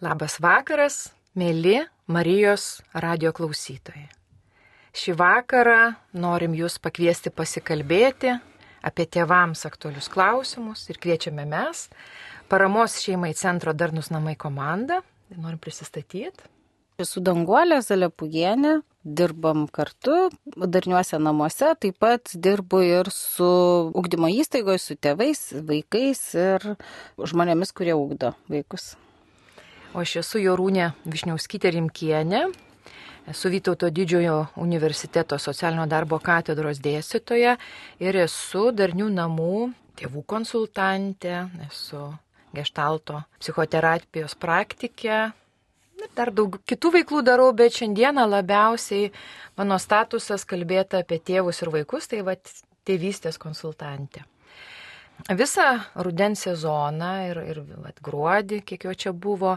Labas vakaras, mėly Marijos radio klausytojai. Šį vakarą norim Jūs pakviesti pasikalbėti apie tėvams aktualius klausimus ir kviečiame mes, paramos šeimai centro Darnus namai komanda. Norim prisistatyti. Esu Danguolė Zalepugienė, dirbam kartu darniuose namuose, taip pat dirbu ir su ugdymo įstaigoje, su tėvais, vaikais ir žmonėmis, kurie ugdo vaikus. O aš esu Jorūnė Višniauskytė Rimkienė, esu Vytauto didžiojo universiteto socialinio darbo katedros dėstytoja ir esu darnių namų tėvų konsultantė, esu gestalto psichoterapijos praktikė. Dar daug kitų veiklų darau, bet šiandieną labiausiai mano statusas kalbėti apie tėvus ir vaikus, tai va tėvystės konsultantė. Visą rudens sezoną ir, ir vat, gruodį, kiek jo čia buvo,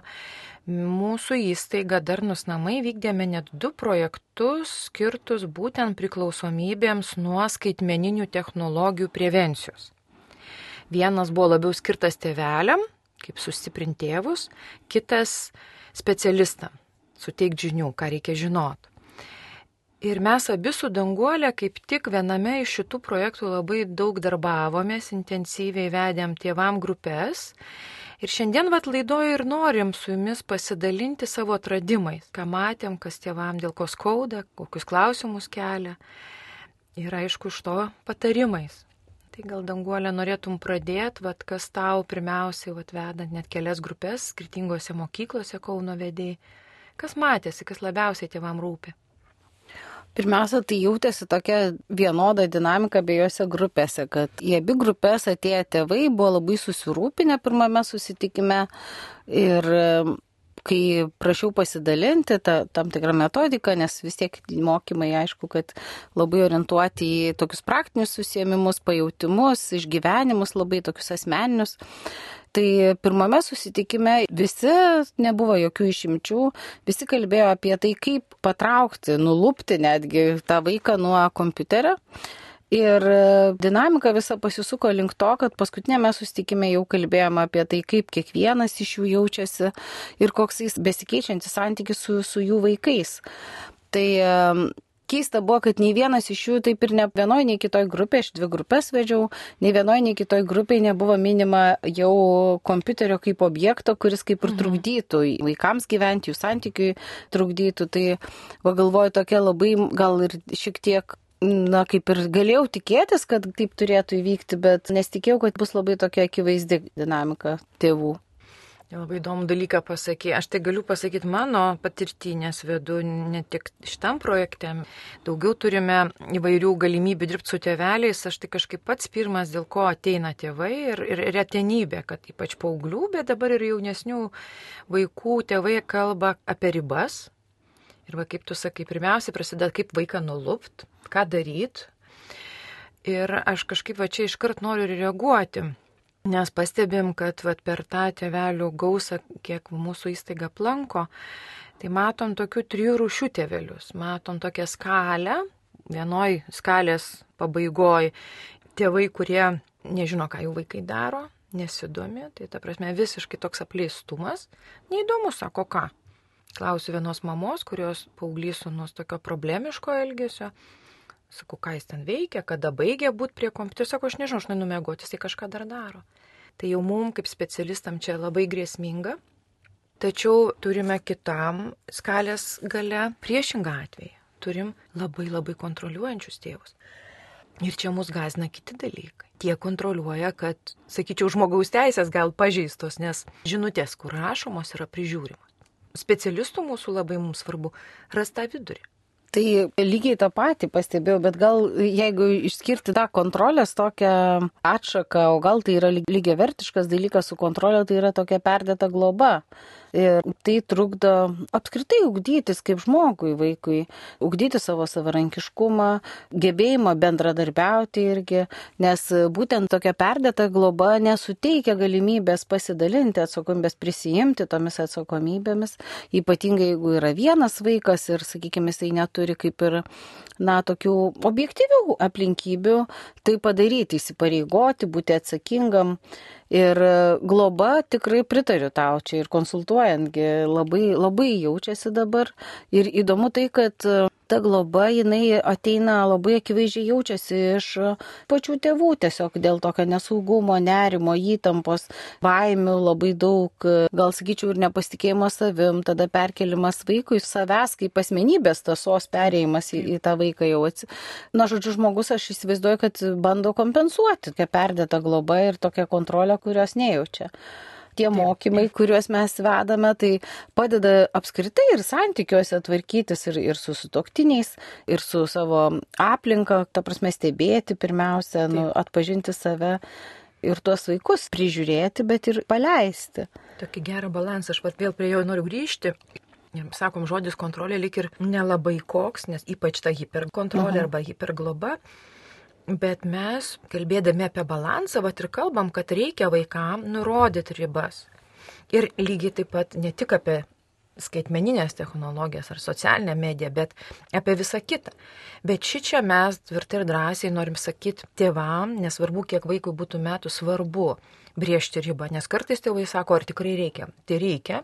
mūsų įstaiga Darnus namai vykdėme net du projektus skirtus būtent priklausomybėms nuo skaitmeninių technologijų prevencijos. Vienas buvo labiau skirtas tėveliam, kaip sustiprinti tėvus, kitas specialistam, suteikti žinių, ką reikia žinoti. Ir mes abi su Danguolė kaip tik viename iš šitų projektų labai daug darbavomės, intensyviai vedėm tėvam grupės. Ir šiandien vat laidoju ir norim su jumis pasidalinti savo atradimais, ką matėm, kas tėvam dėl ko skauda, kokius klausimus kelia. Ir aišku, iš to patarimais. Tai gal danguolė norėtum pradėti, vad kas tau pirmiausiai, vad vedant net kelias grupės skirtingose mokyklose Kauno vedėjai. Kas matėsi, kas labiausiai tėvam rūpi? Pirmiausia, tai jautėsi tokia vienoda dinamika abiejose grupėse, kad į abi grupės atėję tėvai buvo labai susirūpinę pirmame susitikime ir kai prašiau pasidalinti ta, tam tikrą metodiką, nes vis tiek mokymai, aišku, kad labai orientuoti į tokius praktinius susiemimus, pajautimus, išgyvenimus, labai tokius asmeninius. Tai pirmame susitikime visi, nebuvo jokių išimčių, visi kalbėjo apie tai, kaip patraukti, nulupti netgi tą vaiką nuo kompiuterio. Ir e, dinamika visa pasisuko link to, kad paskutinėme sustikime jau kalbėjome apie tai, kaip kiekvienas iš jų jaučiasi ir koks jis besikeičiantis santykis su, su jų vaikais. Tai e, keista buvo, kad nei vienas iš jų, taip ir ne vienoje, nei kitoje grupėje, aš dvi grupės vedžiau, nei vienoje, nei kitoje grupėje nebuvo minima jau kompiuterio kaip objekto, kuris kaip ir mhm. trukdytų vaikams gyventi, jų santykiui trukdytų. Tai va galvoju tokia labai gal ir šiek tiek na, kaip ir galėjau tikėtis, kad taip turėtų įvykti, bet nesitikėjau, kad bus labai tokia akivaizdi dinamika tėvų. Labai įdomų dalyką pasakė. Aš tai galiu pasakyti mano patirtį, nes vedu ne tik šitam projekte. Daugiau turime įvairių galimybių dirbti su tėveliais. Aš tai kažkaip pats pirmas, dėl ko ateina tėvai ir, ir retenybė, kad ypač paauglių, bet dabar ir jaunesnių vaikų tėvai kalba apie ribas. Ir va kaip tu sakai, pirmiausia prasideda kaip vaiką nulupt, ką daryti. Ir aš kažkaip va čia iškart noriu reaguoti, nes pastebim, kad va, per tą tėvelių gausą, kiek mūsų įstaiga planko, tai matom tokių trijų rūšių tėvelius. Matom tokią skalę, vienoj skalės pabaigoj tėvai, kurie nežino, ką jų vaikai daro, nesidomi, tai ta prasme visiškai toks apleistumas, neįdomu, sako ką. Klausiu vienos mamos, kurios paauglys sunus tokio problemiško elgesio, Sakau, ką jis ten veikia, kada baigė būti prie kompiuterio, sako, aš nežinau, aš neinu mėgoti, jisai kažką dar daro. Tai jau mum kaip specialistam čia labai grėsminga. Tačiau turime kitam skalės gale priešingą atvejį. Turim labai labai kontroliuojančius tėvus. Ir čia mus gazina kiti dalykai. Tie kontroliuoja, kad, sakyčiau, žmogaus teisės gal pažeistos, nes žinutės, kur rašomos, yra prižiūrimos. Specialistų mūsų labai mums svarbu rasti tą vidurį. Tai lygiai tą patį pastebėjau, bet gal jeigu išskirti tą kontrolės tokią atšaką, o gal tai yra lygiai vertiškas dalykas su kontrolė, tai yra tokia perdėta globa. Ir tai trukdo apskritai ugdytis kaip žmogui, vaikui, ugdyti savo savarankiškumą, gebėjimą bendradarbiauti irgi, nes būtent tokia perdėta globa nesuteikia galimybės pasidalinti atsakomybės, prisijimti tomis atsakomybėmis, ypatingai jeigu yra vienas vaikas ir, sakykime, jisai neturi kaip ir, na, tokių objektyvių aplinkybių tai padaryti, įsipareigoti, būti atsakingam. Ir globa tikrai pritariu tau čia ir konsultuojantgi labai, labai jaučiasi dabar. Ir įdomu tai, kad ta globa, jinai ateina labai akivaizdžiai jaučiasi iš pačių tėvų, tiesiog dėl tokio nesaugumo, nerimo, įtampos, baimių labai daug, gal sakyčiau, ir nepasitikėjimo savim, tada perkelimas vaikui savęs kaip asmenybės tasos perėjimas į, į tą vaiką jau atsi. Na, žodžiu, žmogus aš įsivaizduoju, kad bando kompensuoti tokią perdėtą globą ir tokią kontrolę, kurios nejaučia tie mokymai, kuriuos mes vedame, tai padeda apskritai ir santykiuose tvarkytis ir, ir su sutoktiniais, ir su savo aplinka, ta prasme stebėti pirmiausia, nu, atpažinti save ir tuos vaikus prižiūrėti, bet ir paleisti. Tokį gerą balansą, aš pat vėl prie jo noriu grįžti. Sakom, žodis kontrolė lik ir nelabai koks, nes ypač ta hiperkontrolė arba hipergloba Bet mes, kalbėdami apie balansą, vat ir kalbam, kad reikia vaikam nurodyti ribas. Ir lygiai taip pat ne tik apie skaitmeninės technologijas ar socialinę mediją, bet apie visą kitą. Bet ši čia mes tvirtai ir drąsiai norim sakyti tėvam, nesvarbu, kiek vaikui būtų metų, svarbu briežti ribą, nes kartais tėvai sako, ar tikrai reikia. Tai reikia,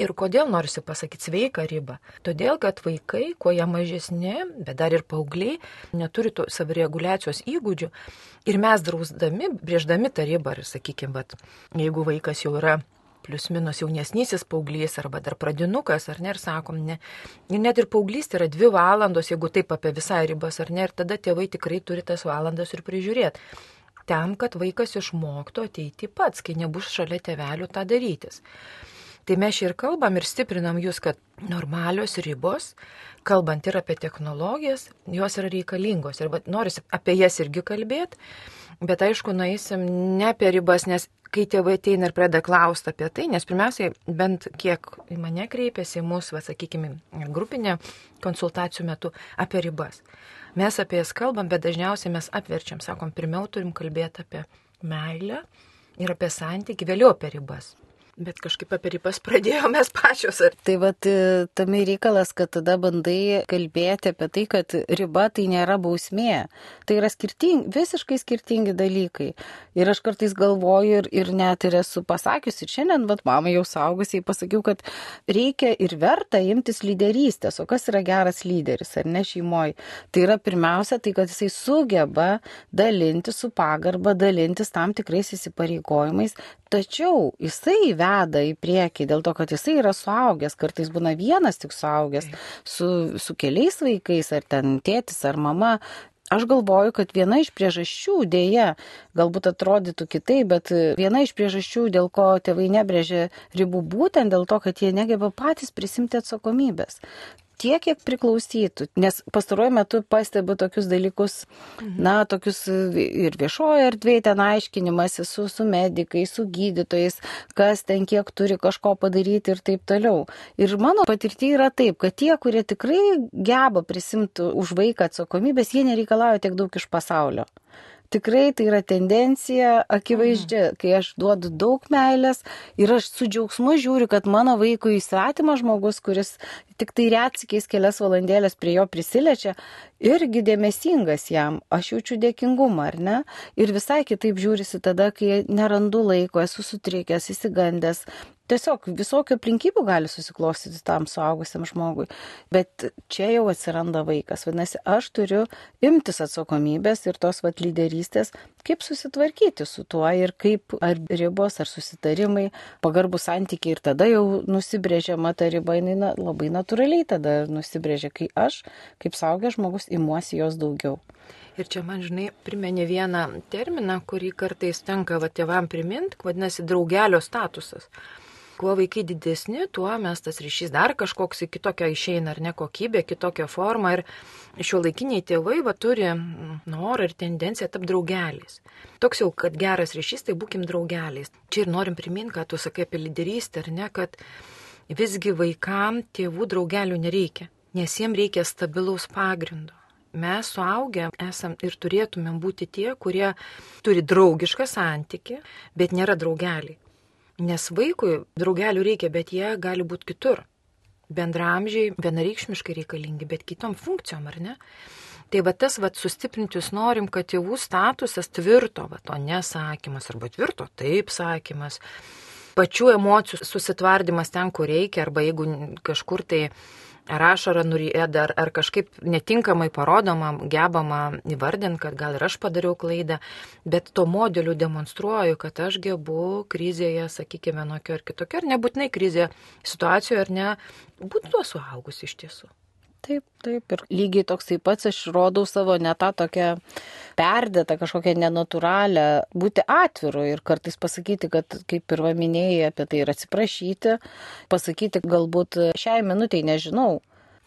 Ir kodėl norisi pasakyti sveiką ribą? Todėl, kad vaikai, kuo jie mažesni, bet dar ir paaugliai, neturi to savireguliacijos įgūdžių. Ir mes drausdami, brėždami tą ribą, ir sakykime, bet jeigu vaikas jau yra plius minus jaunesnysis paauglys arba dar pradinukas, ar ne, ir sakom, ne. Ir net ir paauglys tai yra dvi valandos, jeigu taip apie visai ribas, ar ne, ir tada tėvai tikrai turi tas valandas ir prižiūrėti. Tam, kad vaikas išmoktų ateiti pats, kai nebus šalia tėvelių tą darytis. Tai mes čia ir kalbam ir stiprinam jūs, kad normalios ribos, kalbant ir apie technologijas, jos yra reikalingos. Ir norisi apie jas irgi kalbėti, bet aišku, nueisim ne apie ribas, nes kai tėvai ateina ir pradeda klausti apie tai, nes pirmiausiai bent kiek į mane kreipiasi mūsų, va, sakykime, grupinė konsultacijų metu apie ribas. Mes apie jas kalbam, bet dažniausiai mes apverčiam, sakom, pirmiau turim kalbėti apie meilę ir apie santyki, vėliau apie ribas. Bet kažkaip apie ribas pradėjome pačios. Ar... Tai vad e, tame reikalas, kad tada bandai kalbėti apie tai, kad riba tai nėra bausmė. Tai yra skirting, visiškai skirtingi dalykai. Ir aš kartais galvoju ir, ir net ir esu pasakius, ir šiandien, vad mamai jau saugusiai pasakiau, kad reikia ir verta imtis lyderystės. O kas yra geras lyderis, ar ne šeimoji? Tai yra pirmiausia tai, kad jisai sugeba dalinti su pagarba, dalintis tam tikrais įsipareigojimais, tačiau jisai veda į priekį dėl to, kad jisai yra suaugęs, kartais būna vienas tik suaugęs su, su keliais vaikais, ar ten tėtis, ar mama. Aš galvoju, kad viena iš priežasčių, dėja, galbūt atrodytų kitaip, bet viena iš priežasčių, dėl ko tėvai nebrėžia ribų, būtent dėl to, kad jie negeba patys prisimti atsakomybės tiek, kiek priklausytų. Nes pastaruoju metu pastebiu tokius dalykus, mhm. na, tokius ir viešojo erdvėje ten aiškinimasi su, su medikais, su gydytojais, kas ten kiek turi kažko padaryti ir taip toliau. Ir mano patirti yra taip, kad tie, kurie tikrai geba prisimti už vaiką atsakomybės, jie nereikalauja tiek daug iš pasaulio tikrai tai yra tendencija akivaizdžia, mhm. kai aš duodu daug meilės ir aš su džiaugsmu žiūriu, kad mano vaikui įsvetimas žmogus, kuris tik tai retsikiais kelias valandėlės prie jo prisilečia, irgi dėmesingas jam, aš jaučiu dėkingumą, ar ne? Ir visai kitaip žiūrisi tada, kai nerandu laiko, esu sutrikęs, įsigandęs, tiesiog visokių aplinkybių gali susiklostyti tam suaugusiam žmogui. Bet čia jau atsiranda vaikas. Vadinasi, aš turiu imtis atsakomybės ir tos vat lyderystės, kaip susitvarkyti su tuo ir kaip ar ribos, ar susitarimai, pagarbų santykiai ir tada jau nusibrėžiama ta riba, jinai na, labai natūraliai tada nusibrėžia, kai aš, kaip saugęs žmogus, imuosi jos daugiau. Ir čia man, žinai, primenė vieną terminą, kurį kartais tenka va tėvam priminti, vadinasi, draugelio statusas kuo vaikai didesni, tuo mes tas ryšys dar kažkoks į kitokią išeina, ar ne kokybė, kitokią formą. Ir šio laikiniai tėvai va, turi norą ir tendenciją tapti draugeliais. Toks jau, kad geras ryšys, tai būkim draugeliais. Čia ir norim priminti, kad tu sakai apie lyderystę, ar ne, kad visgi vaikam tėvų draugelių nereikia, nes jiems reikia stabilaus pagrindo mes suaugę esam ir turėtumėm būti tie, kurie turi draugišką santyki, bet nėra draugeliai. Nes vaikui draugelių reikia, bet jie gali būti kitur. Bendramžiai vienareikšmiškai reikalingi, bet kitom funkcijom, ar ne? Tai va tas, va, sustiprinti jūs norim, kad tėvų statusas tvirto, va, o nesakymas, arba tvirto taip sakymas, pačių emocijų susitvardymas ten, kur reikia, arba jeigu kažkur tai ar ašara nurėda, ar, ar kažkaip netinkamai parodoma, gebama įvardinti, kad gal ir aš padariau klaidą, bet to modeliu demonstruoju, kad aš gebu krizėje, sakykime, vienokio ar kitokio, ar nebūtinai krizėje situacijoje, ar ne, būtų tuo suaugus iš tiesų. Taip, taip. Ir lygiai toksai pats aš rodau savo ne tą tokią perdėtą, kažkokią nenatūralią, būti atviru ir kartais pasakyti, kad kaip ir minėjai apie tai ir atsiprašyti, pasakyti galbūt šiai minutiai nežinau.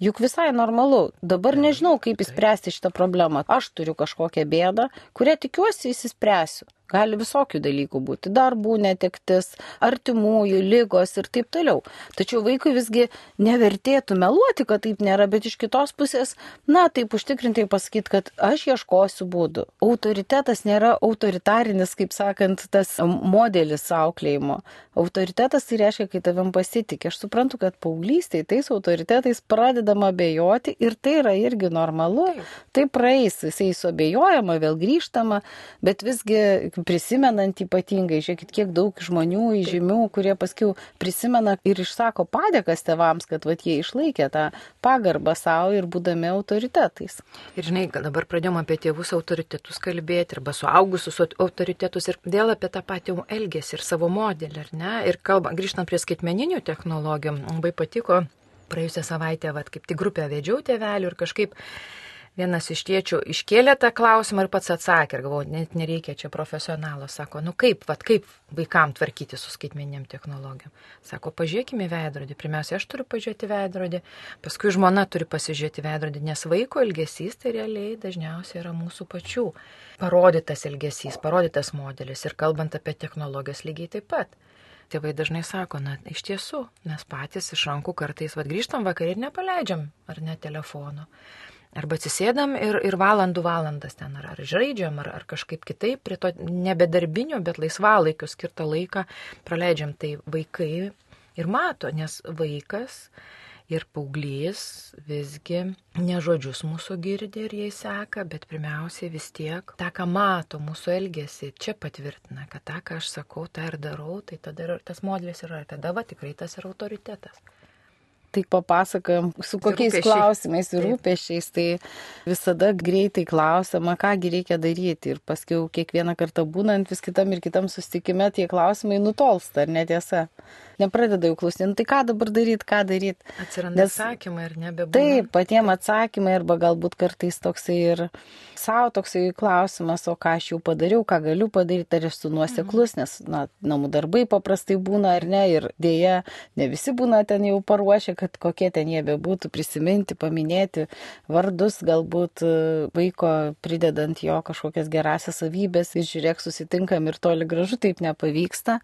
Juk visai normalu. Dabar nežinau, kaip įspręsti šitą problemą. Aš turiu kažkokią bėdą, kurią tikiuosi įsispręsiu. Gali visokių dalykų būti - darbų netektis, artimųjų, lygos ir taip toliau. Tačiau vaikui visgi nevertėtų meluoti, kad taip nėra, bet iš kitos pusės, na, taip užtikrintai pasakyti, kad aš ieškosiu būdų. Autoritetas nėra autoritarinis, kaip sakant, tas modelis auklėjimo. Autoritetas tai reiškia, kai tavim pasitikė. Aš suprantu, kad paauglystėje tais autoritetais pradedama bejoti ir tai yra irgi normalu. Tai praeis, jisai suabejojama, vėl grįžtama, bet visgi prisimenant ypatingai, žiūrėkit, kiek daug žmonių įžymių, kurie paskui prisimena ir išsako padėkas tevams, kad vat, jie išlaikė tą pagarbą savo ir būdami autoritetais. Ir žinai, dabar pradėjome apie tėvus autoritetus kalbėti, arba suaugusius autoritetus ir vėl apie tą patį elgesį ir savo modelį, ar ne? Ir kalbant, grįžtant prie skaitmeninių technologijų, labai patiko, praėjusią savaitę, vad kaip tik grupę vedžiau tėvelių ir kažkaip vienas iš tėčių iškėlė tą klausimą ir pats atsakė, ir galvoju, net nereikia čia profesionalo, sako, nu kaip, vad kaip vaikam tvarkyti su skaitmeniniam technologijom. Sako, pažiūrėkime veidrodį, pirmiausia, aš turiu pažiūrėti veidrodį, paskui žmona turi pasižiūrėti veidrodį, nes vaiko elgesys tai realiai dažniausiai yra mūsų pačių parodytas elgesys, parodytas modelis ir kalbant apie technologijas lygiai taip pat. Tėvai dažnai sako, na, iš tiesų, mes patys iš rankų kartais, vad grįžtam vakarį ir nepaleidžiam, ar ne telefono. Arba atsisėdam ir, ir valandų valandas ten ar, ar žaidžiam, ar, ar kažkaip kitaip prie to nebedarbinio, bet laisvalaikio skirtą laiką praleidžiam. Tai vaikai ir mato, nes vaikas ir paauglys visgi ne žodžius mūsų girdi ir jie seka, bet pirmiausiai vis tiek tą, ką mato mūsų elgesį, čia patvirtina, kad tą, ką aš sakau, tą ir darau, tai tada ir tas modelis yra, tada va tikrai tas yra autoritetas tai papasakojom, su kokiais rūpešiai. klausimais ir rūpešiais, tai visada greitai klausama, kągi reikia daryti. Ir paskui kiekvieną kartą būnant vis kitam ir kitam sustikime, tie klausimai nutolsta, ar netiesa? Nepradeda jau klausinti, nu, tai ką dabar daryti, ką daryti. Atsiranda Nes, atsakymai ir nebebūna. Taip, patiem atsakymai arba galbūt kartais toksai ir savo toksai klausimas, o ką aš jau padariau, ką galiu padaryti, ar esu nuoseklus, nes na, namų darbai paprastai būna ar ne ir dėja ne visi būna ten jau paruošę, kad kokie ten jie bebūtų, prisiminti, paminėti vardus, galbūt e, vaiko pridedant jo kažkokias gerasias savybės ir žiūrėk, susitinkam ir toli gražu taip nepavyksta.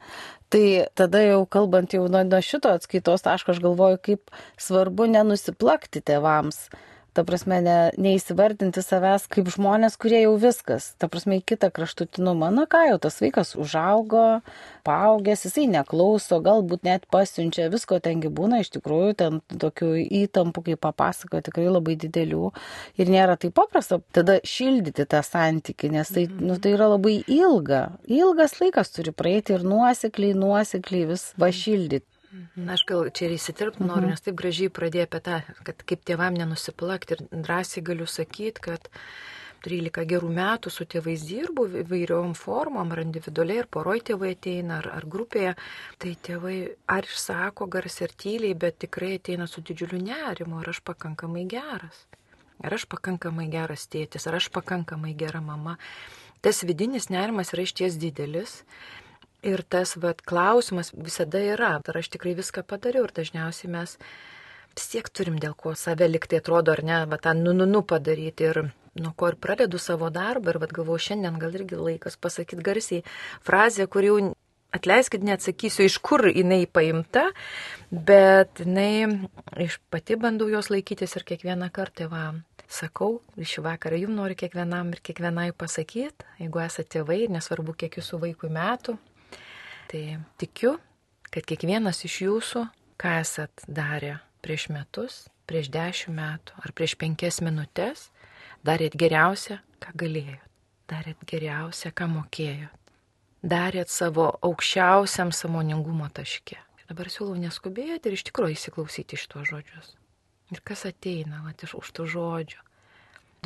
Tai tada jau kalbant jau nuo, nuo šito atskaitos taško, aš galvoju, kaip svarbu nenusiplakti tėvams ta prasme, ne, neįsivardinti savęs kaip žmonės, kurie jau viskas, ta prasme, į kitą kraštutinumą, na ką jau tas vaikas užaugo, paaugęs, jisai neklauso, galbūt net pasiunčia, visko tengi būna, iš tikrųjų, ten tokių įtampų, kaip papasakojo, tikrai labai didelių. Ir nėra taip paprasta tada šildyti tą santyki, nes tai, nu, tai yra labai ilga, ilgas laikas turi praeiti ir nuosekliai, nuosekliai vis vašildyti. Na, aš gal čia ir įsitirpti noriu, mhm. nes taip gražiai pradėjai apie tą, kad kaip tėvam nenusiplakti ir drąsiai galiu sakyti, kad 13 gerų metų su tėvais dirbu įvairiom formom, ar individualiai, ar poroj tėvai ateina, ar, ar grupėje, tai tėvai ar išsako garsiai ir tyliai, bet tikrai ateina su didžiuliu nerimu, ar aš pakankamai geras, ar aš pakankamai geras tėtis, ar aš pakankamai gera mama. Tas vidinis nerimas yra išties didelis Ir tas vat, klausimas visada yra, ar aš tikrai viską padariau ir dažniausiai mes vis tiek turim dėl ko save liktai atrodo, ar ne, va tą nu, nu, nu padaryti ir nuo ko ir pradedu savo darbą ir vad galvoju, šiandien gal irgi laikas pasakyti garsiai frazę, kur jau atleiskit, neatsakysiu, iš kur jinai paimta, bet jinai iš pati bandau jos laikytis ir kiekvieną kartą va. Sakau, iš vakarą jums noriu kiekvienam ir kiekvienai pasakyti, jeigu esate tėvai, nesvarbu kiek jūsų vaikui metų, Tai tikiu, kad kiekvienas iš jūsų, ką esat darę prieš metus, prieš dešimt metų ar prieš penkias minutės, darėt geriausia, ką galėjot, darėt geriausia, ką mokėjot, darėt savo aukščiausiam samoningumo taške. Ir dabar siūlau neskubėti ir iš tikrųjų įsiklausyti iš tuos žodžius. Ir kas ateina, va, iš už tų žodžių.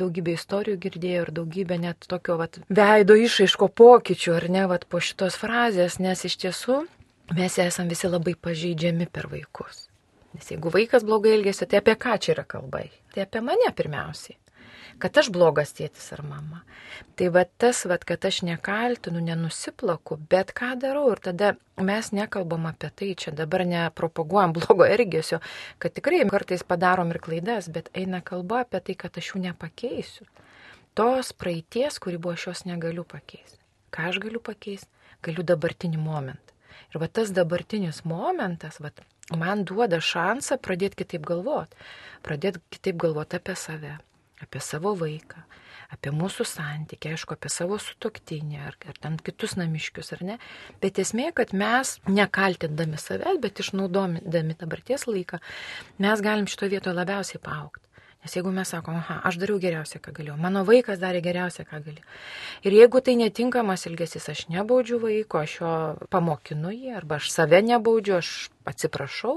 Daugybė istorijų girdėjau ir daugybė net tokio vat, veido išaiško pokyčių, ar ne, vat, po šitos frazės, nes iš tiesų mes esame visi labai pažeidžiami per vaikus. Nes jeigu vaikas blogai elgesi, tai apie ką čia yra kalbai? Tai apie mane pirmiausiai kad aš blogas tėtis ar mama. Tai va tas, va, kad aš nekaltinu, nenusiplaku, bet ką darau ir tada mes nekalbam apie tai, čia dabar nepropaguojam blogo ergesio, kad tikrai kartais padarom ir klaidas, bet eina kalba apie tai, kad aš jų nepakeisiu. Tos praeities, kuri buvo, aš jos negaliu pakeisti. Ką aš galiu pakeisti? Galiu dabartinį momentą. Ir va tas dabartinis momentas, va, man duoda šansą pradėti kitaip galvoti. Pradėti kitaip galvoti apie save, apie savo vaiką, apie mūsų santykį, aišku, apie savo sutoktinį ar, ar ten kitus namiškius, ar ne. Bet esmė, kad mes nekaltindami savęs, bet išnaudodami dabarties laiką, mes galim šitoje vietoje labiausiai paaukti. Nes jeigu mes sakom, aha, aš dariau geriausią, ką galėjau, mano vaikas darė geriausią, ką galėjo. Ir jeigu tai netinkamas ilgesys, aš nebaudžiu vaiko, aš jo pamokinu jį, arba aš save nebaudžiu, aš atsiprašau.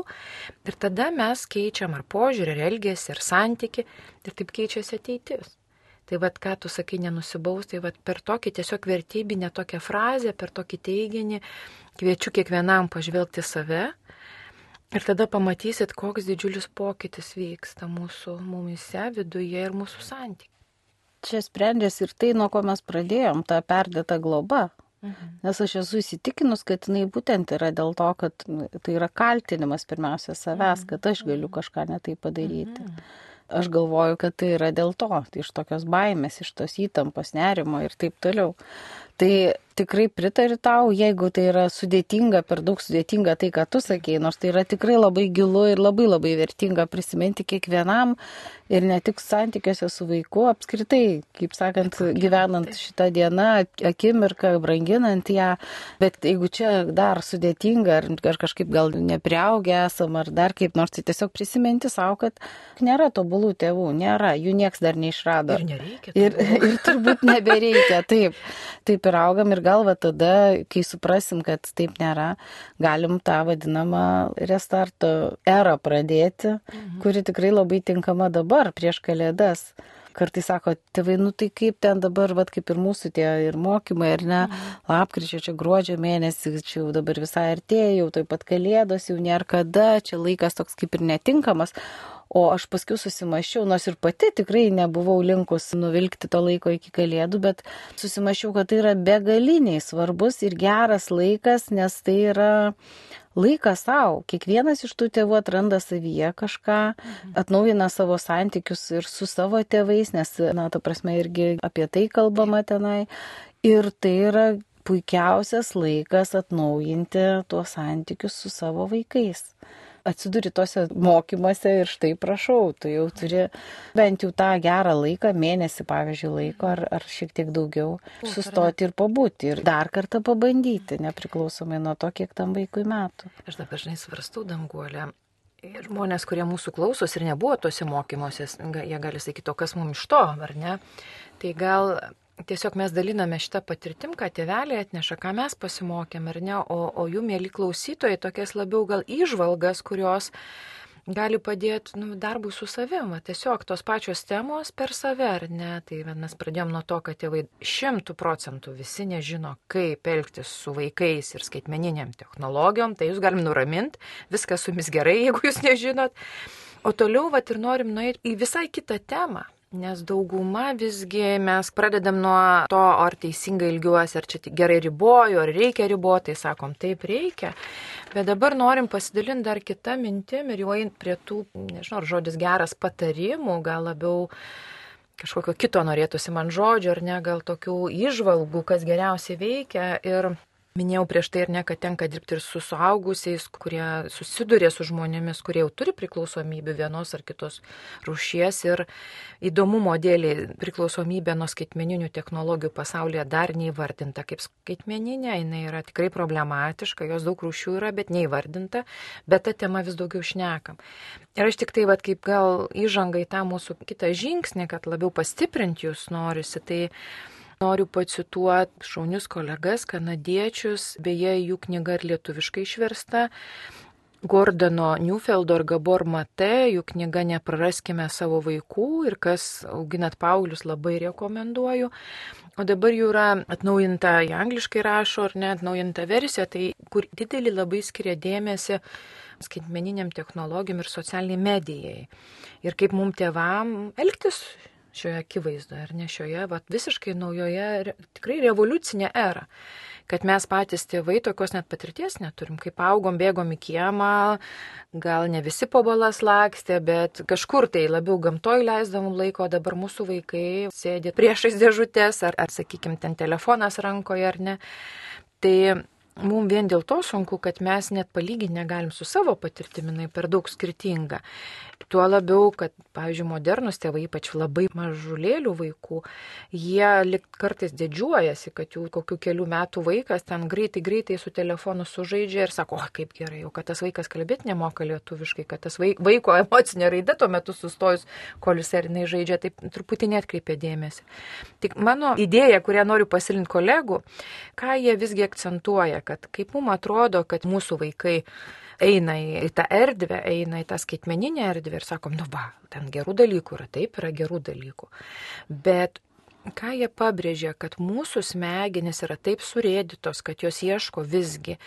Ir tada mes keičiam ar požiūrį, ar elgesį, ar santyki, ir taip keičiasi ateitis. Tai vad, ką tu sakai, nenusibaus, tai vad per tokį tiesiog vertybinę tokią frazę, per tokį teiginį kviečiu kiekvienam pažvelgti save Ir tada pamatysit, koks didžiulis pokytis vyksta mūsų mumise, viduje ir mūsų santykiai. Čia sprendžiasi ir tai, nuo ko mes pradėjom, ta perdėta globa. Mhm. Nes aš esu įsitikinus, kad jinai būtent yra dėl to, kad tai yra kaltinimas pirmiausia savęs, mhm. kad aš galiu mhm. kažką netai padaryti. Mhm. Aš galvoju, kad tai yra dėl to, tai iš tokios baimės, iš tos įtampos, nerimo ir taip toliau. Tai tikrai pritariu tau, jeigu tai yra sudėtinga, per daug sudėtinga tai, ką tu sakei, nors tai yra tikrai labai gilu ir labai labai vertinga prisiminti kiekvienam ir ne tik santykiuose su vaiku, apskritai, kaip sakant, gyvenant šitą dieną, akimirką, branginant ją, bet jeigu čia dar sudėtinga ar, kažkaip gal nepriaugę esam ar dar kaip nors, tai tiesiog prisiminti savo, kad nėra tobulų tėvų, nėra, jų nieks dar neišrado. Ir nereikia. Ir, ir turbūt nebereikia, taip. Taip ir augam ir gal va tada, kai suprasim, kad taip nėra, galim tą vadinamą restarto erą pradėti, mhm. kuri tikrai labai tinkama dabar, prieš kalėdas kartais sako, tėvai, nu tai kaip ten dabar, vad kaip ir mūsų tie ir mokymai, ar ne, mhm. lapkričio, čia gruodžio mėnesį, čia jau dabar visai artėja, jau taip pat kalėdos, jau nėra kada, čia laikas toks kaip ir netinkamas, O aš paskui susimašiau, nors ir pati tikrai nebuvau linkus nuvilkti to laiko iki kalėdų, bet susimašiau, kad tai yra begaliniai svarbus ir geras laikas, nes tai yra laikas savo. Kiekvienas iš tų tėvų atranda savyje kažką, mhm. atnaujina savo santykius ir su savo tėvais, nes, na, ta prasme, irgi apie tai kalbama tenai. Ir tai yra puikiausias laikas atnaujinti tuos santykius su savo vaikais atsiduri tose mokymuose ir štai prašau, tu jau turi bent jau tą gerą laiką, mėnesį pavyzdžiui laiko ar, ar šiek tiek daugiau, sustoti ir pabūti ir dar kartą pabandyti, nepriklausomai nuo to, kiek tam vaikui metų. Aš dabar žinai svarstau danguolę. Ir žmonės, kurie mūsų klausos ir nebuvo tuose mokymuose, jie gali sakyti, o kas mums iš to, ar ne? Tai gal tiesiog mes daliname šitą patirtim, ką tėveliai atneša, ką mes pasimokėm ar ne, o, o jų mėly klausytojai tokias labiau gal išvalgas, kurios gali padėti nu, darbui su savim, tiesiog tos pačios temos per save, ar ne. Tai mes pradėjom nuo to, kad tėvai šimtų procentų visi nežino, kaip elgtis su vaikais ir skaitmeniniam technologijom, tai jūs galim nuraminti, viskas su jumis gerai, jeigu jūs nežinot. O toliau, vat ir norim nueiti į visai kitą temą. Nes dauguma visgi mes pradedam nuo to, ar teisingai ilgiuosi, ar čia gerai riboju, ar reikia riboti, sakom, taip reikia. Bet dabar norim pasidalinti dar kitą mintim ir jau eint prie tų, nežinau, ar žodis geras patarimų, gal labiau kažkokio kito norėtųsi man žodžio, ar ne, gal tokių išvalgų, kas geriausiai veikia. Ir Minėjau prieš tai ir ne, kad tenka dirbti ir su suaugusiais, kurie susiduria su žmonėmis, kurie jau turi priklausomybę vienos ar kitos rūšies. Ir įdomumo dėlį priklausomybė nuo skaitmeninių technologijų pasaulyje dar neįvardinta kaip skaitmeninė, jinai yra tikrai problematiška, jos daug rūšių yra, bet neįvardinta, bet tą temą vis daugiau šnekam. Ir aš tik tai, vad, kaip gal įžanga į tą mūsų kitą žingsnį, kad labiau pastiprinti jūs norisi, tai Noriu pacituoti šaunius kolegas, kanadiečius, beje, jų knyga ir lietuviškai išversta. Gordano Newfeldo ir Gabor Mate, jų knyga Nepraraskime savo vaikų ir kas auginat paauglius labai rekomenduoju. O dabar jau yra atnaujinta, į angliškai rašo, ar ne atnaujinta versija, tai kur didelį labai skiria dėmesį skaitmeniniam technologijom ir socialiniai medijai. Ir kaip mums tėvam elgtis šioje akivaizdoje, ar ne šioje, vat, visiškai naujoje, tikrai revoliucinė era. Kad mes patys tėvai tokios net patirties neturim, kaip augom, bėgom į kiemą, gal ne visi po balas lakstė, bet kažkur tai labiau gamtoj leisdavom laiko, dabar mūsų vaikai sėdi priešais dėžutės, ar, ar sakykime, ten telefonas rankoje, ar ne. Tai mums vien dėl to sunku, kad mes net palyginti negalim su savo patirtimi, per daug skirtinga. Tuo labiau, kad, pavyzdžiui, modernus tėvai, ypač labai mažulėlių vaikų, jie kartais didžiuojasi, kad jų kokių kelių metų vaikas ten greitai, greitai su telefonu sužaidžia ir sako, o kaip gerai, jau kad tas vaikas kalbėti nemoka lietuviškai, kad tas vaiko emocinė raida tuo metu sustojus, kol jis ar jinai žaidžia, taip truputį netkreipia dėmesį. Tik mano idėja, kurią noriu pasilinti kolegų, ką jie visgi akcentuoja, kad kaip mums atrodo, kad mūsų vaikai eina į tą erdvę, eina į tą skaitmeninę erdvę ir sakom, nu va, ten gerų dalykų yra, taip yra gerų dalykų. Bet ką jie pabrėžia, kad mūsų smegenys yra taip surėdytos, kad jos ieško visgi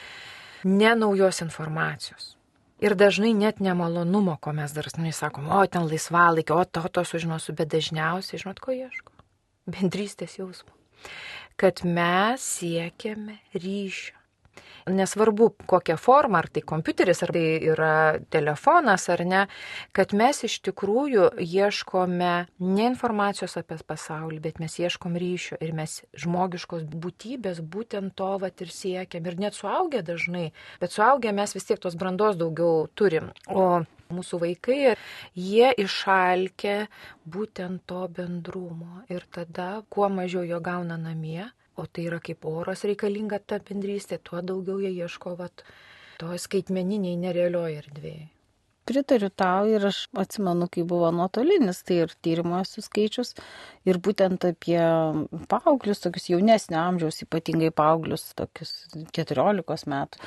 ne naujos informacijos. Ir dažnai net nemalonumo, ko mes dar nu, sakom, o ten laisvalaikio, o to to sužinosiu, bet dažniausiai, žinot, ko ieško? Bendrystės jausmo. Kad mes siekiame ryšio nesvarbu kokia forma, ar tai kompiuteris, ar tai yra telefonas, ar ne, kad mes iš tikrųjų ieškome ne informacijos apie pasaulį, bet mes ieškom ryšio ir mes žmogiškos būtybės būtent to vat ir siekiam. Ir net suaugę dažnai, bet suaugę mes vis tiek tos brandos daugiau turim. O mūsų vaikai, jie išalkė būtent to bendrumo ir tada kuo mažiau jo gauna namie, o tai yra kaip oras reikalinga ta bendrystė, tuo daugiau jie ieško vat, to skaitmeniniai nerealioje erdvėje. Pritariu tau ir aš atsimenu, kai buvo nuotolinis, tai ir tyrimo esu skaičius ir būtent apie paauglius, tokius jaunesnio amžiaus, ypatingai paauglius, tokius 14 metų.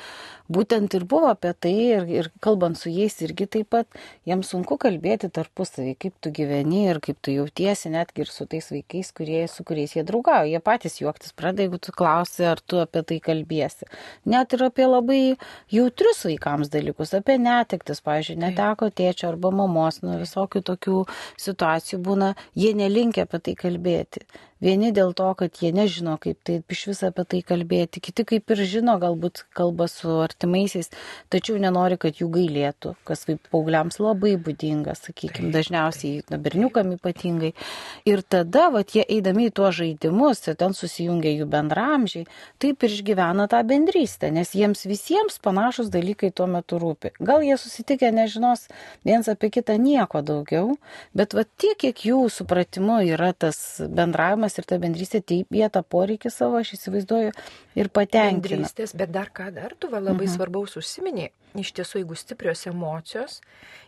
Būtent ir buvo apie tai ir, ir kalbant su jais irgi taip pat, jiems sunku kalbėti tarpusavį, kaip tu gyveni ir kaip tu jautiesi, netgi ir su tais vaikais, kurie, su kuriais jie draugauja. Jie patys juoktis pradeda, jeigu tu klausi, ar tu apie tai kalbėsi. Net ir apie labai jautrius vaikams dalykus, apie netektis, pažiūrėjau neteko tėčio arba mamos, nu visokių tokių situacijų būna, jie nelinkia apie tai kalbėti. Vieni dėl to, kad jie nežino, kaip tai iš viso apie tai kalbėti, kiti kaip ir žino, galbūt kalba su artimaisiais, tačiau nenori, kad jų gailėtų, kas kaip paaugliams labai būdinga, sakykime, dažniausiai na, berniukam ypatingai. Ir tada, va, jie eidami į tuos žaidimus, ten susijungia jų bendramžiai, taip ir išgyvena tą bendrystę, nes jiems visiems panašus dalykai tuo metu rūpi. Gal jie susitikę nežinos viens apie kitą nieko daugiau, bet va tiek, kiek jų supratimu yra tas bendravimas, bendravimas ir ta bendrystė, taip jie tą poreikį savo, aš įsivaizduoju, ir patenkina. Bendrystės, bet dar ką dar tu va, labai mhm. svarbaus užsiminė. Iš tiesų, jeigu stiprios emocijos,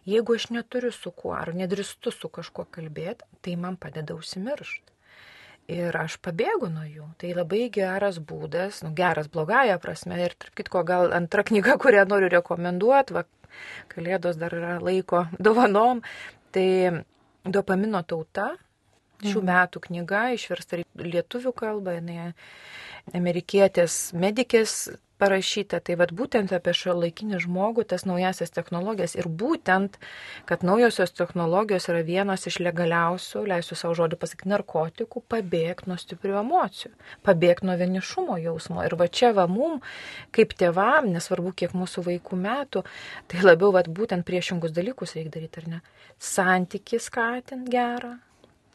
jeigu aš neturiu su kuo ar nedristu su kažkuo kalbėti, tai man padeda užsimiršti. Ir aš pabėgu nuo jų. Tai labai geras būdas, nu, geras blogąją prasme. Ir tarp kitko, gal antra knyga, kurią noriu rekomenduoti, va, kalėdos dar yra laiko dovanom, tai dopamino tauta šių mhm. metų knyga, išversta lietuvių kalba, jinai amerikietės medikės parašyta, tai vad būtent apie šio laikinį žmogų, tas naujasias technologijas ir būtent, kad naujosios technologijos yra vienos iš legaliausių, leisiu savo žodį pasakyti, narkotikų, pabėgti nuo stiprių emocijų, pabėgti nuo vienišumo jausmo. Ir va čia va mum, kaip tėvam, nesvarbu kiek mūsų vaikų metų, tai labiau va būtent priešingus dalykus reikia daryti, ar ne? Santykį skatinti gerą,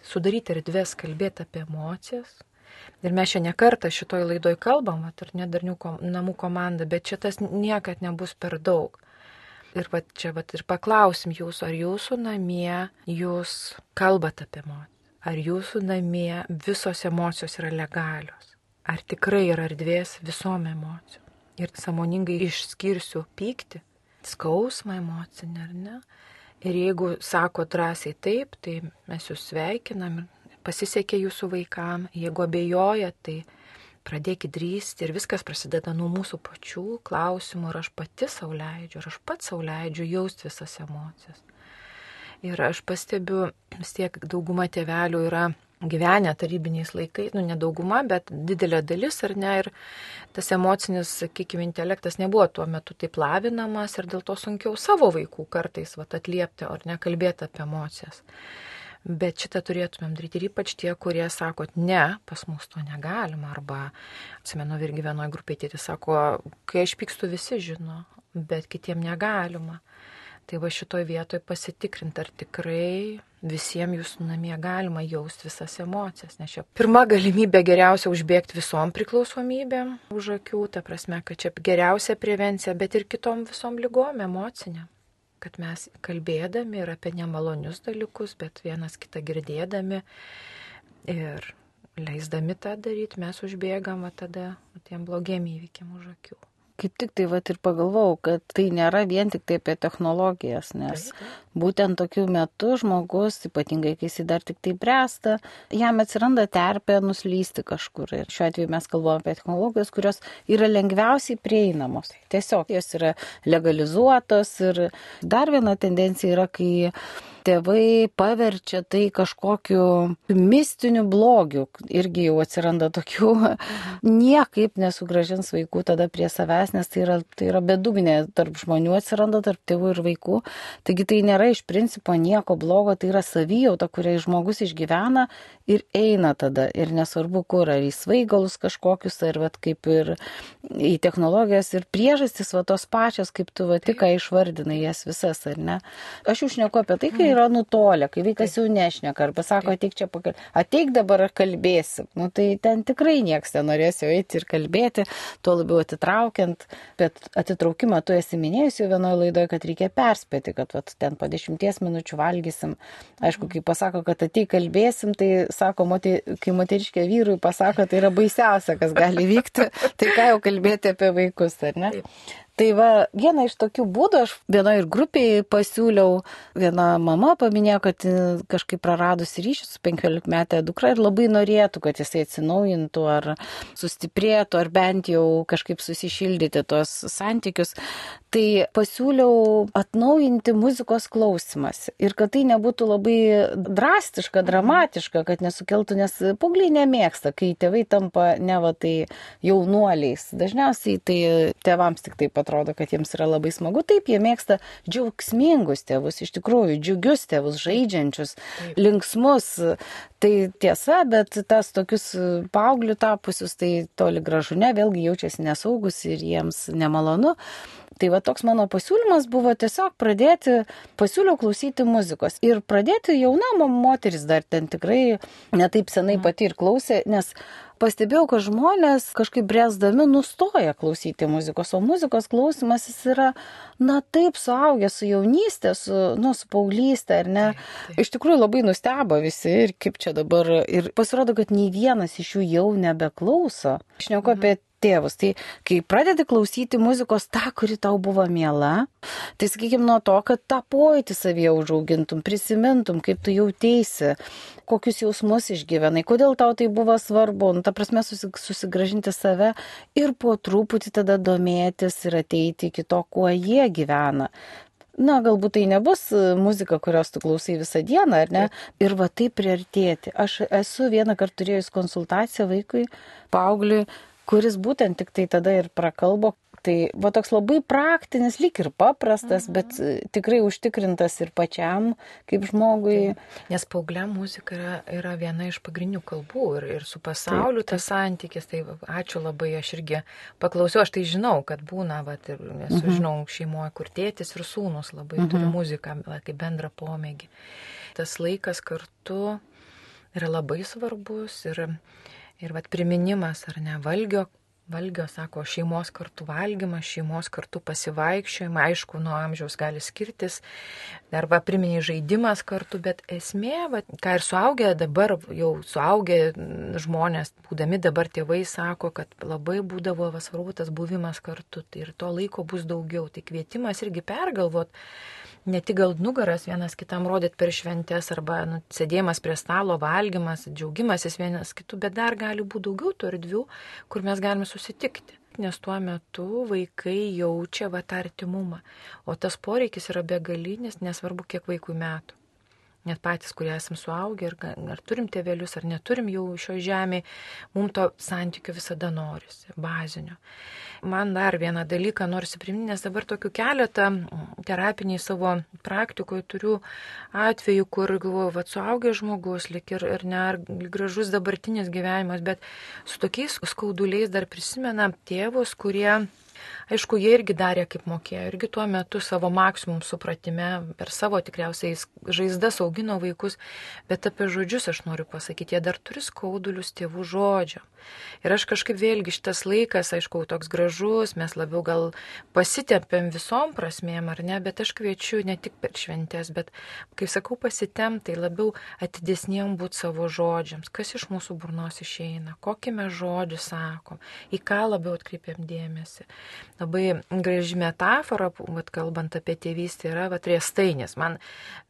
sudaryti erdvės kalbėti apie emocijas, Ir mes šią nekartą šitoj laidoj kalbam, ar nedarnių kom, namų komanda, bet šitas niekad nebus per daug. Ir va čia va ir paklausim jūsų, ar jūsų namie jūs kalbate apie emocijas. Ar jūsų namie visos emocijos yra legalios. Ar tikrai yra erdvės visom emocijom. Ir samoningai išskirsiu pyktį, skausmą emocinį, ar ne? Ir jeigu sako drąsiai taip, tai mes jūs sveikinam pasisekė jūsų vaikam. Jeigu abejoja, tai pradėkit drįsti ir viskas prasideda nuo mūsų pačių klausimų, ar aš pati sauliaidžiu, ar aš pats sauliaidžiu jausti visas emocijas. Ir aš pastebiu, vis tiek dauguma tėvelių yra gyvenę tarybiniais laikais, nu nedauguma, bet didelė dalis ar ne, ir tas emocinis, sakykime, intelektas nebuvo tuo metu taip lavinamas ir dėl to sunkiau savo vaikų kartais vat, atliepti ar nekalbėti apie emocijas. Bet šitą turėtumėm daryti ir ypač tie, kurie sako, ne, pas mus to negalima. Arba, atsimenu, irgi vienoje grupėje tėtis sako, kai aš pykstu, visi žino, bet kitiem negalima. Tai va šitoj vietoj pasitikrinti, ar tikrai visiems jūsų namie galima jausti visas emocijas. Nes čia pirma galimybė geriausia užbėgti visom priklausomybėm už akių, ta prasme, kad čia geriausia prevencija, bet ir kitom visom lygom emocinėm. Kad mes kalbėdami ir apie nemalonius dalykus, bet vienas kitą girdėdami ir leisdami tą daryti, mes užbėgam tada tiem blogiem įvykiam už akių. Kaip tik tai vat ir pagalvojau, kad tai nėra vien tik tai apie technologijas, nes būtent tokiu metu žmogus, ypatingai kai jis dar tik tai bręsta, jam atsiranda terpė nuslysti kažkur. Ir šiuo atveju mes kalbame apie technologijas, kurios yra lengviausiai prieinamos. Tiesiog jos yra legalizuotos ir dar viena tendencija yra, kai tėvai paverčia tai kažkokiu mistiniu blogiu. Irgi jau atsiranda tokių, niekaip nesugražins vaikų tada prie savęs, nes tai yra, tai yra bedugnė tarp žmonių atsiranda, tarp tėvų ir vaikų. Taigi tai nėra iš principo nieko blogo, tai yra savijauta, kurią žmogus išgyvena ir eina tada. Ir nesvarbu, kur, ar į svaigalus kažkokius, ar vat, kaip ir į technologijas ir priežastis va tos pačios, kaip tu va tik išvardinai jas visas, ar ne. Aš jau šneku apie tai, kai yra nutolę, kai vaikas jau nešneka ar pasako, ateik čia pakalbėti, ateik dabar kalbėsim. Nu, tai ten tikrai nieks nenorės jau eiti ir kalbėti, tuo labiau atitraukiant, bet atitraukimą tu esi minėjus jau vienoje laidoje, kad reikia perspėti, kad vat, ten po dešimties minučių valgysim. Aišku, kai pasako, kad ateik kalbėsim, tai sako, moter, kai moteriškė vyrui pasako, tai yra baisiausia, kas gali vykti, tai ką jau kalbėti apie vaikus, ar ne? Taip. Tai va, vieną iš tokių būdų aš vienoje ir grupėje pasiūliau, viena mama paminėjo, kad kažkaip praradusi ryšį su 15 metė dukra ir labai norėtų, kad jisai atsinaujintų ar sustiprėtų, ar bent jau kažkaip susišildyti tuos santykius. Tai pasiūliau atnaujinti muzikos klausimas ir kad tai nebūtų labai drastiška, dramatiška, kad nesukeltų, nes paaugliai nemėgsta, kai tėvai tampa ne va tai jaunuoliais. Dažniausiai tai tėvams tik taip atrodo, kad jiems yra labai smagu. Taip, jie mėgsta džiaugsmingus tėvus, iš tikrųjų, džiugius tėvus, žaidžiančius, Taip. linksmus. Tai tiesa, bet tas tokius paauglių tapusius, tai toli gražu ne, vėlgi jaučiasi nesaugus ir jiems nemalonu. Tai va toks mano pasiūlymas buvo tiesiog pradėti, pasiūliau klausyti muzikos ir pradėti jauna moteris dar ten tikrai netaip senai mhm. pati ir klausė, nes pastebėjau, kad žmonės kažkaip brėsdami nustoja klausyti muzikos, o muzikos klausimas jis yra, na taip, suaugęs su jaunystė, su, nu, su paauglystė, ar ne? Taip, taip. Iš tikrųjų labai nustebo visi ir kaip čia dabar, ir pasirodo, kad nei vienas iš jų jau nebeklauso. Aš neku mhm. apie tėvus. Tai kai pradedi klausyti muzikos tą, kuri tau buvo miela, tai sakykime nuo to, kad tą pojūtį savyje užaugintum, prisimintum, kaip tu jautėsi, kokius jausmus išgyvenai, kodėl tau tai buvo svarbu, nu, ta prasme susigražinti save ir po truputį tada domėtis ir ateiti iki to, kuo jie gyvena. Na, galbūt tai nebus muzika, kurios tu klausai visą dieną, ar ne? Ir va taip priartėti. Aš esu vieną kartą turėjus konsultaciją vaikui, paaugliui, kuris būtent tik tai tada ir prakalbo. Tai va toks labai praktinis, lyg ir paprastas, mhm. bet tikrai užtikrintas ir pačiam kaip žmogui. Taip. Nes paaugliam muzika yra, yra viena iš pagrindinių kalbų ir, ir su pasauliu taip, taip. tas santykis. Tai ačiū labai, aš irgi paklausiau, aš tai žinau, kad būna, va, ir, nes mhm. žinau šeimoje, kur tėtis ir sūnus labai mhm. turi muziką, va, kaip bendrą pomėgį. Tas laikas kartu yra labai svarbus ir Ir vad priminimas, ar ne, valgio valgio, sako, šeimos kartu valgymas, šeimos kartu pasivaikščiojimai, aišku, nuo amžiaus gali skirtis, dar va priminiai žaidimas kartu, bet esmė, va, ką ir suaugę dabar, jau suaugę žmonės, būdami dabar tėvai sako, kad labai būdavo svarbu tas buvimas kartu tai ir to laiko bus daugiau. Tai kvietimas irgi pergalvot ne tik gal nugaras vienas kitam rodyt per šventes arba nu, sėdėjimas prie stalo, valgymas, džiaugimasis vienas kitų, bet dar gali būti daugiau tų erdvių, kur mes galime susitikti. Nes tuo metu vaikai jaučia va tą artimumą, o tas poreikis yra begalinis, nesvarbu kiek vaikų metų net patys, kurie esame suaugę, ar, ar turim tėvelius, ar neturim jau šio žemėje, mums to santykių visada norisi, bazinio. Man dar vieną dalyką norisi priminti, nes dabar tokių keletą terapiniai savo praktikoje turiu atvejų, kur galvoju, va, suaugęs žmogus, lik ir, ir ne, ar gražus dabartinis gyvenimas, bet su tokiais skauduliais dar prisimena tėvus, kurie Aišku, jie irgi darė kaip mokėjo, irgi tuo metu savo maksimum supratime, per savo tikriausiai žaizdas augino vaikus, bet apie žodžius aš noriu pasakyti, jie dar turi skaudulius tėvų žodžio. Ir aš kažkaip vėlgi šitas laikas, aišku, toks gražus, mes labiau gal pasitempėm visom prasmėm ar ne, bet aš kviečiu ne tik per šventės, bet, kai sakau, pasitem, tai labiau atidesniem būti savo žodžiams, kas iš mūsų burnos išeina, kokį mes žodžių sakom, į ką labiau atkreipiam dėmesį labai graži metafora, vat, kalbant apie tėvystę, yra vat, riestainis. Man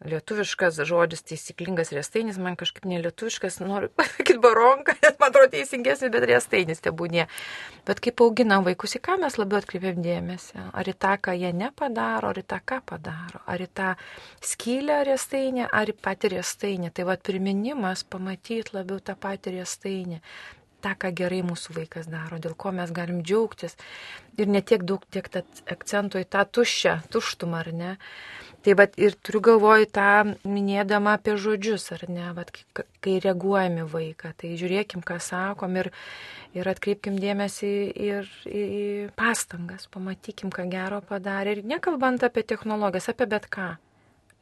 lietuviškas žodis taisyklingas riestainis, man kažkaip nelietuviškas, noriu pasakyti baronka, nes man atrodo teisingesnis, bet riestainis tebūnė. Bet kaip auginam vaikus, į ką mes labiau atkreipiam dėmesį? Ar į tą, ką jie nepadaro, ar į tą, ką padaro? Ar į tą skylę riestainį, ar į patį riestainį? Tai vad priminimas pamatyti labiau tą patį riestainį tą, ką gerai mūsų vaikas daro, dėl ko mes galim džiaugtis. Ir ne tiek daug tiek akcentų į tą tuščią, tuštumą, ar ne. Tai vad ir turiu galvoj tą minėdama apie žodžius, ar ne, vat, kai reaguojame vaiką. Tai žiūrėkim, ką sakom ir, ir atkreipkim dėmesį ir į pastangas, pamatykim, ką gero padarė. Ir nekalbant apie technologijas, apie bet ką.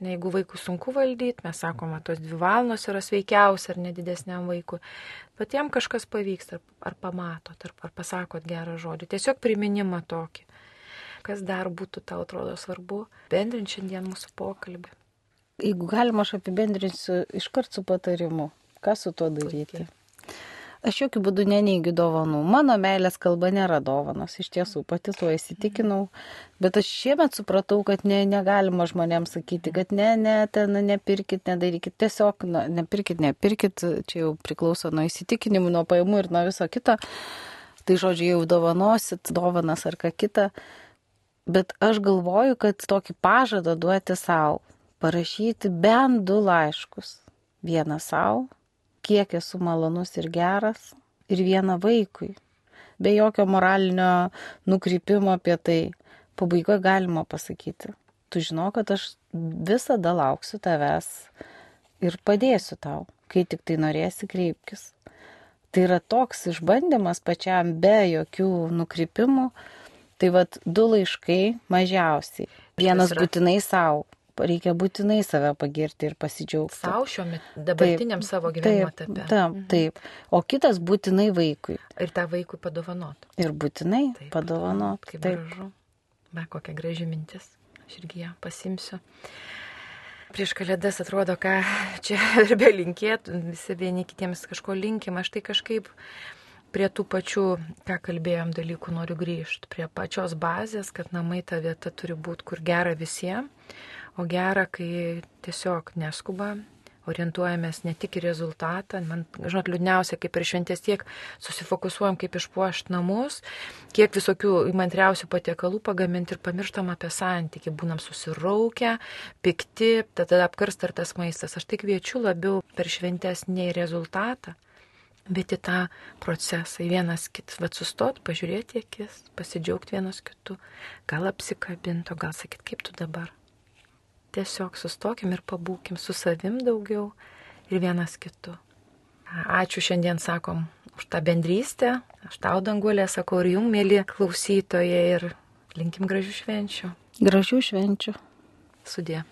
Ne, jeigu vaikų sunku valdyti, mes sakome, tos dvi valandos yra sveikiausia ar nedidesniam vaikui, bet jam kažkas pavyks, ar, ar pamatot, ar, ar pasakot gerą žodį. Tiesiog priminimą tokį. Kas dar būtų tau atrodo svarbu, bendrint šiandien mūsų pokalbį. Jeigu galima, aš apibendrinsiu iškart su patarimu, ką su tuo daryti. Puikiai. Aš jokių būdų neneigiu dovanų. Mano meilės kalba nėra dovanos, iš tiesų pati tuo įsitikinau. Bet aš šiemet supratau, kad ne, negalima žmonėms sakyti, kad ne, ne, ten nepirkit, nedarykit. Tiesiog na, nepirkit, nepirkit, čia jau priklauso nuo įsitikinimų, nuo pajamų ir nuo viso kito. Tai žodžiu, jau dovanosit, dovanas ar ką kitą. Bet aš galvoju, kad tokį pažadą duoti savo, parašyti bent du laiškus. Vieną savo, kiek esu malonus ir geras, ir vieną vaikui. Be jokio moralinio nukrypimo apie tai. Pabaigoje galima pasakyti. Tu žinau, kad aš visada lauksiu tavęs ir padėsiu tau, kai tik tai norėsi kreipkis. Tai yra toks išbandymas pačiam be jokių nukrypimų. Tai vad du laiškai mažiausiai. Vienas būtinai savo, reikia būtinai save pagirti ir pasidžiaugti. Savo šiuo dabartiniam taip, savo gyvenimo taip, etape. Taip, mhm. taip. O kitas būtinai vaikui. Ir tą vaikui padovanot. Ir būtinai taip, padovanot. Kaip taip. gražu. Be kokia graži mintis. Aš irgi ją pasimsiu. Prieš kalėdas atrodo, ką čia ir be linkėtų, visi vieni kitiems kažko linkim, aš tai kažkaip prie tų pačių, ką kalbėjom dalykų, noriu grįžti, prie pačios bazės, kad namai ta vieta turi būti kur gera visiems o gera, kai tiesiog neskuba, orientuojamės ne tik į rezultatą, man, žinot, liūdniausia, kaip per šventės tiek susifokusuojam, kaip išpuošti namus, kiek visokių įmantriausių patiekalų pagaminti ir pamirštam apie santykį, būnam susiraukę, pikti, tada apkarsta ir tas maistas. Aš tik kviečiu labiau per šventės ne į rezultatą, bet į tą procesą, į vienas kitas, bet sustot, pažiūrėti akis, pasidžiaugti vienas kitu, gal apsikabinto, gal sakyt, kaip tu dabar tiesiog sustokim ir pabūkim su savim daugiau ir vienas kitu. Ačiū šiandien sakom už tą bendrystę. Aš tau dangulė sakau ir jum, mėly klausytojai, ir linkim gražių švenčių. Gražių švenčių. Sudė.